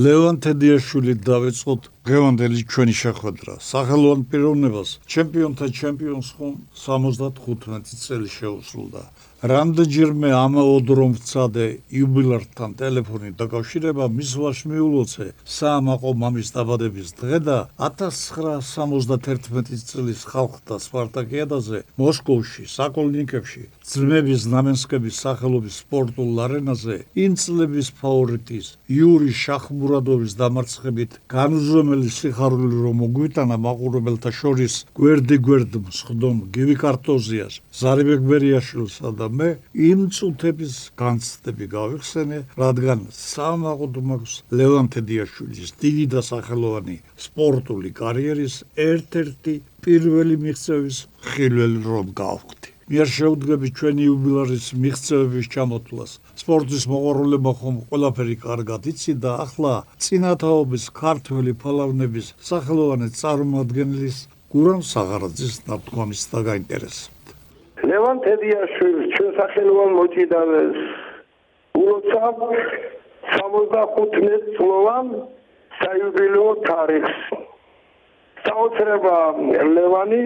ლევან თედიაშვილი დავეწყოთ დღევანდელი ჩვენი შეხვედრა. სახელოვან პიროვნებას ჩემპიონთა ჩემპიონს ხომ 75 წელი შეუსრულდა. რამდენჯერმე ამაოდრომ ვცადე იუბილართან ტელეფონი დაკავშირება მის ვაშ მიულოცე საამაყო მამის დაბადების დღე და 1971 წლის ხალხთა სპარტაკიადაზე მოსკოვში საკოლნიკებში ძმების ნამენსკების სახელობის სპორტულ არენაზე იმ წლების ფავორიტის იური შახმურადოვის დამარცხებით განუზომელი სიხარული რომ მოგვიტანა მაყურებელთა შორის გვერდი გვერდ მსხდომ გივი კარტოზიას ზარიბეკ ბერიაშვილსა და მე იმ წუთების განცდები გავიხსენე, რადგან სამაღოდ მაქვს ლევან თედიაშვილის დიდი და სახელოვანი სპორტული კარიერის ერთ-ერთი პირველი მიღწევის ხილველი რომ გავხდი. მიერ შეუდგები ჩვენი იუბილარის მიღწევების ჩამოთვლას. სპორტის მოყვარულებმა ხომ ყველაფერი კარგად იცი და ახლა წინათაობის ქართველი ფალავნების სახელოვანი წარმომადგენლის გურამ საღარაძის ნათქვამის დაგაინტერესებთ. ლევან თედიაშვილი ჩვენ სახელოვან მოჭიდავეს უცაბ 75 წლოვან საიუბილეო თარიღს. საოცრება ლევანი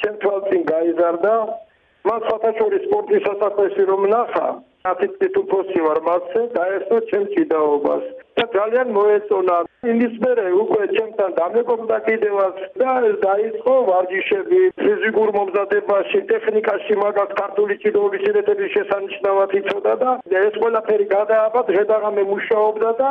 ჩვენ თვალწინ გაიზარდა მას ფათაშური სპორტის სასახლეში რომ ნახა ათი ტიტულოსი ვარ მასზე დაესწრო ჩემ ჭიდაობას და ძალიან მოეწონა. იმის მერე უკვე ჩემთან დამეგობრდა კიდევაც და დაიწყო ვარჯიშები ფიზიკურ მომზადებაში ტექნიკაში მაგათ ქართული ჭიდაობის შედეგების შესანიშნავად იცოდა და ეს ყველაფერი გადააბა დღედაღამე მუშაობდა და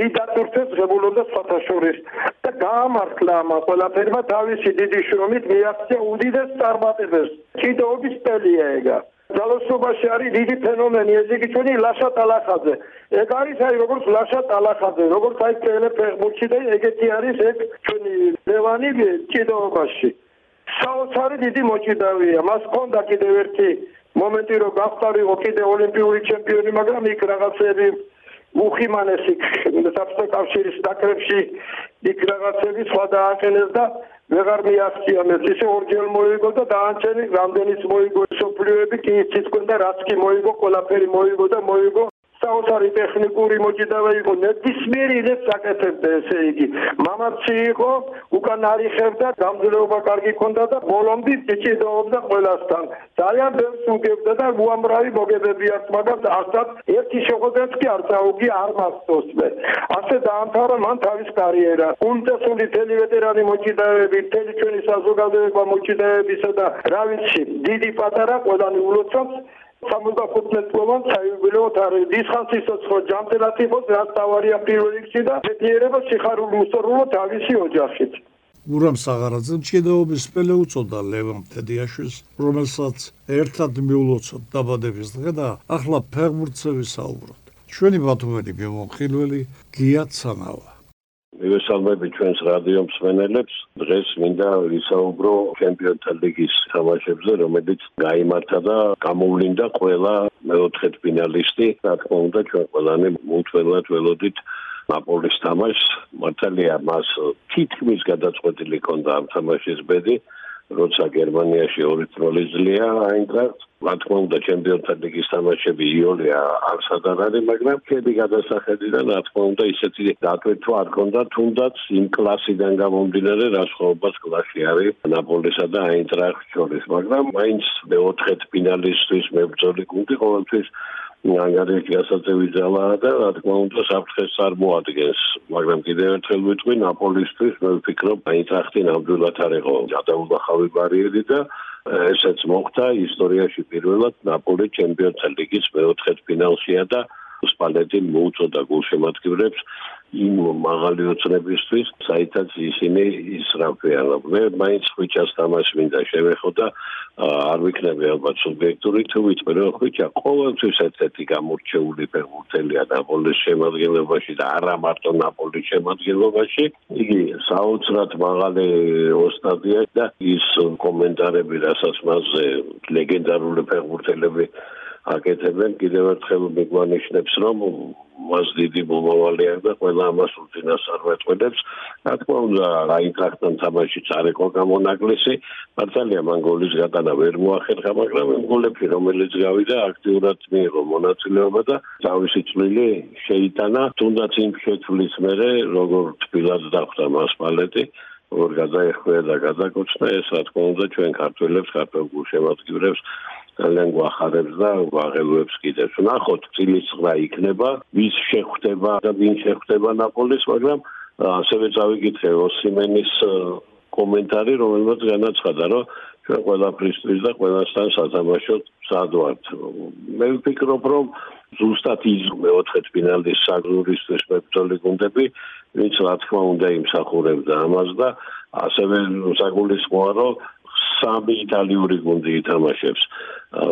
დიდატურცეს ღებულობდა ფათაშორის და გაამართლა ამ ყველაფერმა თავისი დიდი შრომით მიაღწია უდიდეს წარმატებებს. ჭიდაობის პელია ეგა ძალოსობაში არის დიდი ფენომენი ეს იგი ჩვენი ლაშა ტალახაძე. ეგ არის აი როგორც ლაშა ტალახაძე როგორც აი წელე ფეხბურთში და ეგეთი არის ეგ ჩვენი ლევანი ჭიდაობაში. საოცარი დიდი მოჭიდავია. მას ჰქონდა კიდევ ერთი მომენტი რომ გახტარიყო კიდე ოლიმპიური ჩემპიონი მაგრამ იქ რაღაცები უხიმანესი საფრთხე კავშირის დაკრებში იქ რაღაცები სხვა დააყენეს და ვეღარ მიაღწია მე ისე ორჯერ მოიგო და დაანჩენი რამდენიც მოიგო სოფლიოები კი იცით კონდა რაც კი მოიგო ყველაფერი მოიგო და მოიგო საოცარი ტექნიკური მოჭიდავე იყო. ნებისმიერი ის საკეთებდა ესე იგი. მამაცი იყო უკან არიხებდა გამძლეობა კარგი ქონდა და ბოლომდე წიწიდობდა ყველასთან. ძალიან ბევრს უგებდა და უამრავი მოგებები აქვს მაგრამ ასად ერთი შეხვედრაც კი არ წაუგი არ მასწოს მე ასე დაამთავრა მან თავის კარიერა. უნდასული ტელევეტერანი მოჭიდავეები თელი ჩვენი საზოგადოება მოჭიდავეებისა და რა ვიცი დიდი პატარა ყველანი ულოცავს 75 წლოვან საიუბილეო თარი დისხანსისაც ხო ჯამთელად იყოს რაც თავარია პირველ რიგში და მეტიერება სიხარული უსწორლო თავისი ოჯახით. გურამ საღარაძე მჭიდაობის სპელე უწოდა ლევან თედიაშვილს რომელსაც ერთად მიულოცოთ დაბადების დღე და ახლა ფეხბურთზე ვისაუბროთ ჩვენი ბათუმელი გემონხილველი გია ცანავა მივესალმები ჩვენს რადიო მსმენელებს. დღეს მინდა ვისაუბრო ჩემპიონთა ლიგის თამაშებზე, რომელიც გამართა და გამოვლინდა ყველა მეოთხე ფინალისტი. რა თქმა უნდა, ჩვენ ყველანი მუთველად ველოდით ნაპოლის თამაშს. მართალია, მას თითქმის გადაწყვეტილი ჰქონდა ამ თამაშის ბედი. როცა გერმანიაში 2-0 ძლია აინტრახტს რა თქმა უნდა ჩემპიონთა ლიგის თამაშები იოლია არ სადარ არის მაგრამ ქები გადასახედიდან რა თქმა უნდა ისეთი დატვირთვა არ ქონდა თუნდაც იმ კლასიდან გამომდინარე რა სხვაობას კლასი არის ნაპოლესა და აინტრახტს შორის. მაგრამ მაინც მეოთხე ფინალისტვის მებრძოლი გუნდი ყოველთვის ანგარიში გასაწევი ძალაა და რა თქმა უნდა საფრთხეს არ მოადგენს. მაგრამ კიდევ ერთხელ ვიტყვი ნაპოლისთვის მე ვფიქრობ აინტრახტი ნამდვილად არ იყო გადაულახავი ბარიერი და ესეც მოხდა ისტორიაში პირველად ნაპოლი ჩემპიონთა ლიგის მეოთხე ფინალშია და სპალეტი მოუწოდა გულშემატკივრებს იმ მაღალი ოცნებისთვის, საერთოდ ისინი ისრაფიან. მე მაინც ხვიჩას თამაში მინდა შევეხო და არ ვიქნები ალბათ სუბიექტური თუ ვიტყვი რომ ხვიჩა ყოველთვის ერთ-ერთი გამორჩეული ფეხბურთელია ნაპოლის შემადგენლობაში და არა მარტო ნაპოლის შემადგენლობაში. იგი საოცრად მაღალი ოსტატია და ის კომენტარები, რასაც მასზე ლეგენდარული ფეხბურთელები აკეთებენ კიდევ ერთხელ მიგვანიშნებს რომ მას დიდი მომავალი აქვს და ყველა ამას უძინას არ მეტყველებს. რა თქმა უნდა აინტრახტთან თამაში წარეკო გამონაკლისი მართალია მან გოლის გატანა ვერ მოახერხა მაგრამ გოლები რომელიც გავიდა აქტიურად მიიღო მონაწილეობა და თავისი წვლილი შეიტანა. თუნდაც იმ შეცვლის მერე როგორ თბილად დახვდა მას პალეტი როგორ გადაეხვა და გადაკოჩნა ეს რა თქმა უნდა ჩვენ ქართველებს ქართულ გულშემატკივრებს ძალიან გვახარებს და ვაღელვებს კიდევ. ნახოთ, წილის ცხრა იქნება, ვის შეხვდება და ვინ შეხვდება ნაპოლის, მაგრამ ასევე წავიკითხე ოსიმენის კომენტარი, რომელმაც განაცხადა, რომ ჩვენ ყველაფრისთვის და ყველასთან სათამაშოდ სად ვართ. მე ვფიქრობ, რომ ზუსტად ის მეოთხე ფინალის საგრურის მებრძოლი გუნდები, ვინც რა თქმა უნდა იმსახურებდა ამას და ასევე საგულისხმოა, რომ სამი იტალიური გუნდი ითამაშებს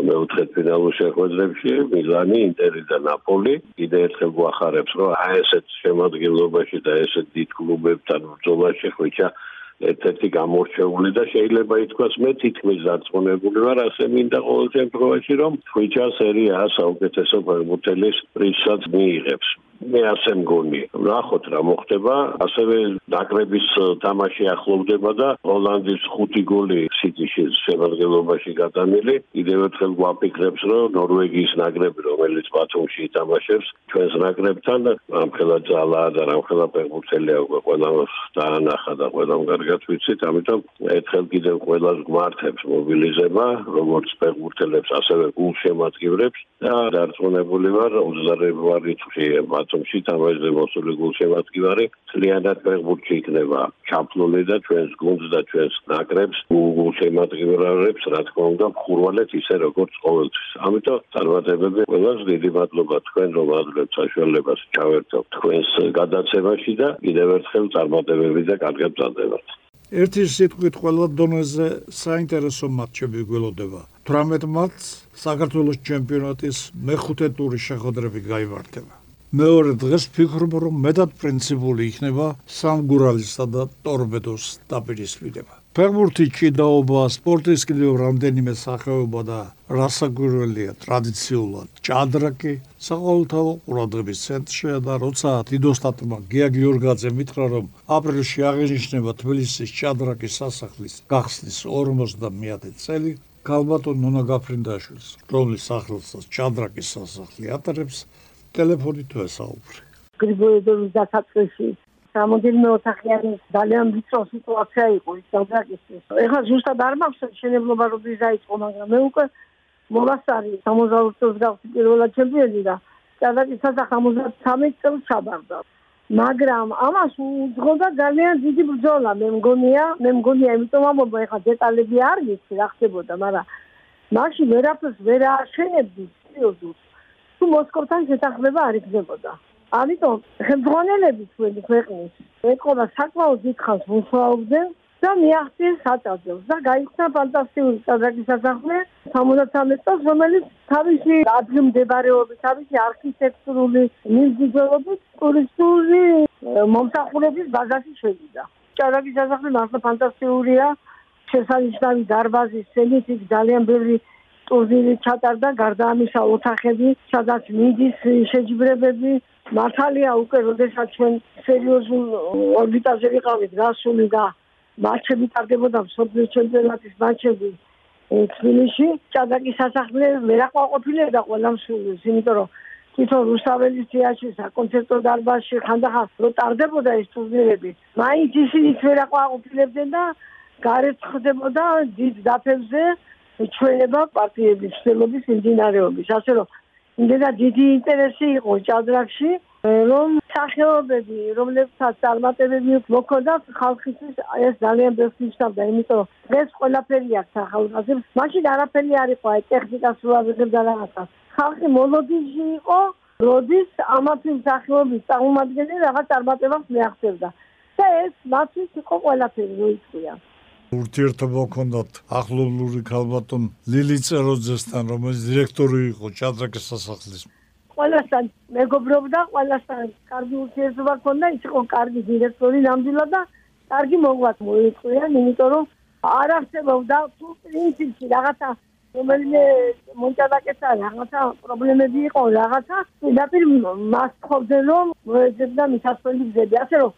მეოთხე ფინალურ შეხვედრებში მილანი, ინტერი და ნაპოლი. კიდევ ერთხელ გვახარებს, რომ აი ესეთ შემოადგენლობაში და ესეთ დიდ კლუბებთან ბრძოლაში ხვიჩა ერთ-ერთი გამორჩეული და შეიძლება ითქვას მე თითქმის დარწმუნებული ვარ ასე მინდა ყოველ შემთხვევაში რომ ხვიჩა სერია საუკეთესო ფეხბურთელის პრიზსაც მიიღებს. მე ასე მგონი. ნახოთ რა მოხდება. ასევე ნაკრების თამაში ახლოვდება და ჰოლანდიის 5 გოლი სიტიშის შემადგენლობაში გადანილი. კიდევ ერთხელ გვაფიქრებს, რომ ნორვეგიის ნაკრები, რომელიც ბათუმში ითამაშებს, ჩვენს ნაკრებთან ამხელა ძალა და ამხელა ფეხბურთელია უკვე ყველა დაანახა და ყველა კარგად ვიცით, ამიტომ ერთხელ კიდევ ყველას გვართებს მობილიზება, როგორც ფეხბურთელებს, ასევე გულშემატკივრებს და დარწმუნებული ვარ 22 თვე ბათუმში თამაშზე მოსული გულშემატკივარი ძალიანად ფეხბურთში იქნება ჩაფლული და ჩვენს გუნდს და ჩვენს ნაკრებს გულშემატკივრებს რა თქმა უნდა ხურვალეთ ისე როგორც ყოველთვის. ამიტომ წარმატებები ყველას დიდი მადლობა თქვენ რომ აძლევთ საშუალებას ჩავერთოთ თქვენს გადაცემაში და კიდევ ერთხელ წარმატებები და კარგად ბრძანდებათ. ერთი სიტყვით ყველა დონეზე საინტერესო მატჩები გველოდება. 18 მარტს საქართველოს ჩემპიონატის მეხუთე ტურის შეხვედრები გამართება. მეორე დღეს ფიქრობ რომ მეტად პრინციპული იქნება სამგურალისა და ტორპედოს დაპირისპირება. ფეხბურთი ჭიდაობა, სპორტის კიდევ რამდენიმე სახეობა და რასაკვირველია ტრადიციულად ჭადრაკი საყოველთაო ყურადღების ცენტრშია და როცა დიდოსტატმა გია გიორგაძე მითხრა რომ აპრილში აღინიშნება თბილისის ჭადრაკის სასახლის გახსნის 50-მეათე წელი გალბატონ ნონა გაფრინდაშვილს რომლის სახელსაც ჭადრაკის სასახლი ატარებს ტელეფონით ვესაუბრე. გრიბოედოვის დასაწყისში სამოდელმე ოთახიანი ძალიან ვიწრო სიტუაცია იყო ის დაგაკისეს. ეხლა ზუსტად არ მაქვს შენებლობა როდის დაიწყო, მაგრამ მე უკვე მოვასწარი 60 წელს გავხდი პირველად ჩემპიონი და სადაც 73 წელს ჩაბარდა. მაგრამ ამას უძღოდა ძალიან დიდი ბრძოლა, მე მგონია, მე მგონია, იმიტომ ამბობ ეხლა დეტალები არ ვიცი რა ხდებოდა, მაგრამ მაშინ ვერაფერს ვერ ააშენებდი სერიოზულად. თუ მოსკოვთან შეთანხმება არ იქნებოდა. ამიტომ ხელმძღვანელები თქვენი ქვეყნის ეკონა საკმაოდ დიდხანს მუშაობდნენ და მიაღწიეს საწადებს და გაიხსნა ფანტასტიკური საძაგის სასახლე 73 წელს რომელიც თავისი ადგილმდებარეობის თავისი არქიტექტურული მიმზიდველობით ტურისტული მომსახურების ბაზაში შევიდა. ჭარაგის სასახლე მართლა ფანტასტიკურია შესანიშნავი დარბაზი სცენით ძალიან ბევრი ტურნირი ჩატარდა გარდა ამისა ოთახები სადაც მიდის შეჯიბრებები მართალია უკვე როდესაც ჩვენ სერიოზულ ორბიტაზე ვიყავით გასული და მატჩები ტარდებოდა მსოფლიო ჩემპიონატის მატჩები თბილისში ჭადაკის სასახლე მერაყვაყოფილებდა ყველა მსურველს იმიტომ რომ თვითონ რუსაველის თეატრში საკონცერტო დარბაზში ხანდახან რო ტარდებოდა ეს ტურნირები მაინც ისინი მერაყვაყოფილებდნენ და გარეთ ხდებოდა დიდ დაფებზე ჩვენება პარტიების ცდილობის მიმდინარეობის. ასე რომ იმედა დიდი ინტერესი იყო ჭადრაკში, რომ სახეობები, რომლებსაც წარმატებები მოქონდა ხალხისთვის, ეს ძალიან ბევრს ნიშნავდა, იმიტომ რომ დღეს ყველაფერი აქვს ახალგაზრდებს. მაშინ არაფერი არ იყო, აი ტექნიკას უაღრებდა რაღაცას. ხალხი მოლოდინში იყო, როდის ამათი სახეობის წარმომადგენელი რაღაც წარმატებას მიაღწევდა. და ეს მათთვის იყო ყველაფერი, რო იციან. ურთიერთობა ჰქონდათ ახლობლური ქალბატონ ლილი წეროძესთან, რომელიც დირექტორი იყო ჭადრაკის სასახლის. ყველასთან მეგობრობდა, ყველასთან კარგი ურთიერთობა ჰქონდა, ის იყო კარგი დირექტორი ნამდვილად და კარგი მოღვაწე მოიწვია, იმიტომ რომ არ არსებობდა თუ პრინციპი რაღაცა რომელიმე მონჭადაკეთა რაღაცა პრობლემები იყო რაღაცა პირდაპირ მას ხობდნენ რომ მოეძებდა მისასვლელი გზები ასე რომ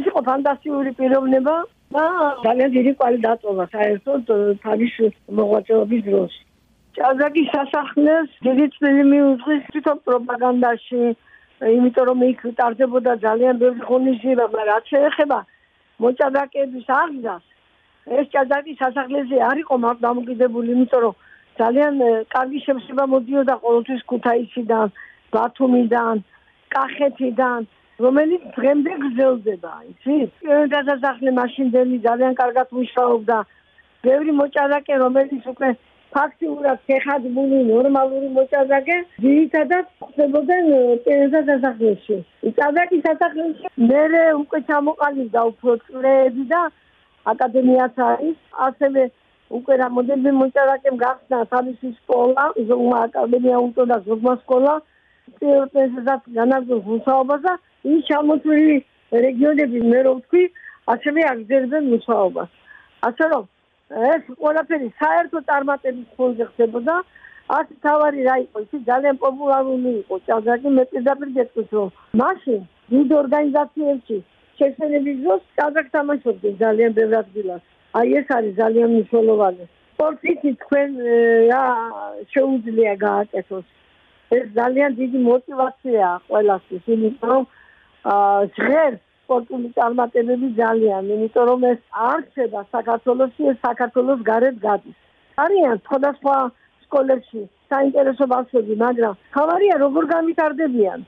ის იყო ფანტასტიკური პიროვნება და ძალიან დიდი კვალი დაწოვა საერთოდ თავის მოღვაწეობის დროს ჭაზაკის სასახლეს დიდი წვლილი მიუძღვის თვითონ პროპაგანდაში იმიტომ რომ იქ ტარდებოდა ძალიან ბევრი ღონისძიება მაგრამ რაც შეეხება მოჭადაკების აღზას ეს ჭაზაკის სასახლეზე არ იყო მართ დამოკიდებული იმიტომ რომ ძალიან კარგი შემსება მოდიოდა ყოველთვის ქუთაისიდან ბათუმიდან კახეთიდან რომელიც დღემდე გრძელდება, იცი? დასასახლე მაშინდელი ძალიან კარგად მუშაობდა. ბევრი მოჭადაკე, რომელიც უკვე ფაქტიურად ხეხადმული ნორმალური მოჭადაკე, ძირითადად ხდებოდნენ ჭადაკის დასახლეში მე უკვე ჩამოყალიბდა უფრო წლები და აკადემიაც არის, ასევე უკვე რამოდენიმე მოჭადაკემ გახსნა თავისი სკოლა, ზოგმა აკადემია უნდა და ზოგმა სკოლა. პრიორიტეტად განაგრძობს მუშაობას და ის ჩამოთვლილი რეგიონები მე რო ვთქვი, ასევე აგრძელებენ მუშაობას. ასე რომ ეს ყველაფერი საერთო წარმატების ფონზე ხდებოდა. ასე თავარი რა იყო, ის ძალიან პოპულარული იყო. ჭადრაკი მე პირდაპირ გეტყვით რომ მაშინ დიდ ორგანიზაციებში შეშენების დროს ჭადრაკ თამაშობდა ძალიან ბევრ ადგილას. აი ეს არის ძალიან მნიშვნელოვანი. სპორტით თქვენ რა შეუძლია გააკეთოს. ეს ძალიან დიდი мотиваციაა ყველასთვის, იმიტომ რომ ჟღერს სპორტული წარმატებები ძალიან, იმიტომ რომ ეს არ შედა საქართველოსი, ეს საქართველოს გარეთ გადის. არიან სხვადასხვა სკოლებში საინტერესო ბავშვები, მაგრამ თავარია როგორ გამიტარდებიან.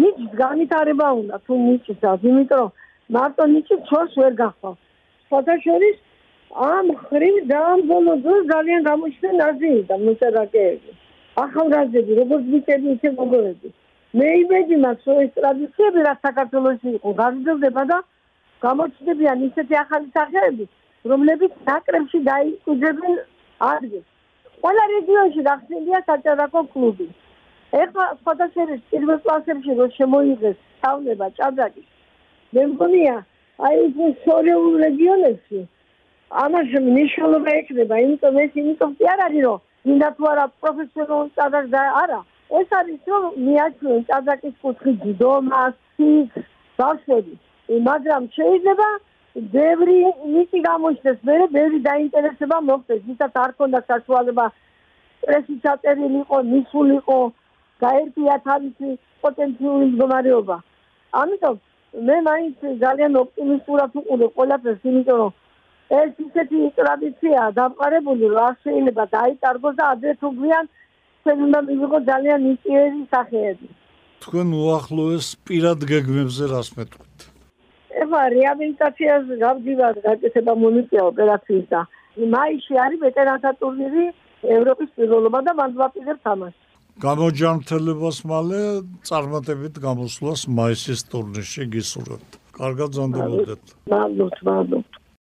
ნიჭს განვითარება უნდა თუ ნიჭსაც, იმიტომ რომ მარტო ნიჭი ჩვენს ვერ გახავს. სხვათა შორის ამ ხრივ და ამ ბოლო დროს ძალიან გამოჩნდნენ აზიის და მოწერაკეები. ახალგაზრდები როგორც ბიჭები ისე მოგოები. მე იმედი მაქვს რომ ეს ტრადიციები რა საქართველოსი იყო გაგრძელდება და გამოჩნდებიან ისეთი ახალი სახეები რომლებიც ნაკრებში დაიკვირდნენ ადგილს ყველა რეგიონში გახსნილია საჭარაკო კლუბი ეხლა სხვადასხვა პირველ კლასებში რომ შემოიღეს სწავლება ჭადრაკის მე მგონია აი ეს შორეულ რეგიონებში ამას მნიშვნელობა ექნება იმიტომ ეს იმიტომ კი არ არის რომ მინდა თუ არა პროფესიონალური ჭადრაკი და არა ეს არის რომ მიაჩვენ ჭადრაკის კუთხი ჯდომას, სიქს, ბავშვები. მაგრამ შეიძლება ბევრი ნიჭი გამოჩნდეს, მე ბევრი დაინტერესება მოხდეს, ვისაც არ ქონდა საშუალება პრესი ჩაწერილიყო, მისულიყო, გაერთია თავისი პოტენციური მდგომარეობა. ამიტომ მე მაინც ძალიან ოპტიმისტურად ვიყურებ ყველაფერს, იმიტომ რომ ეს ისეთი ტრადიციაა დამყარებული, რომ შეიძლება დაიტარგოს და ადრე თუ გვიან ჩვენ უნდა მივიღოთ ძალიან ნიჭიერი სახეები. თქვენ უახლოეს პირად გეგმებზე რას მეტყვით? ეხლა რეაბილიტაციას გავდივარ გაკეთება მონიწია ოპერაციის და მაისში არის ვეტერანთა ტურნირი ევროპის პირველობა და მან ვაპირებ თამაში. გამოჯანმრთელებას მალე წარმატებით გამოსვლას მაისის ტურნირში გისურვებთ. კარგად ზანდებოდეთ. მადლობთ, მადლობთ.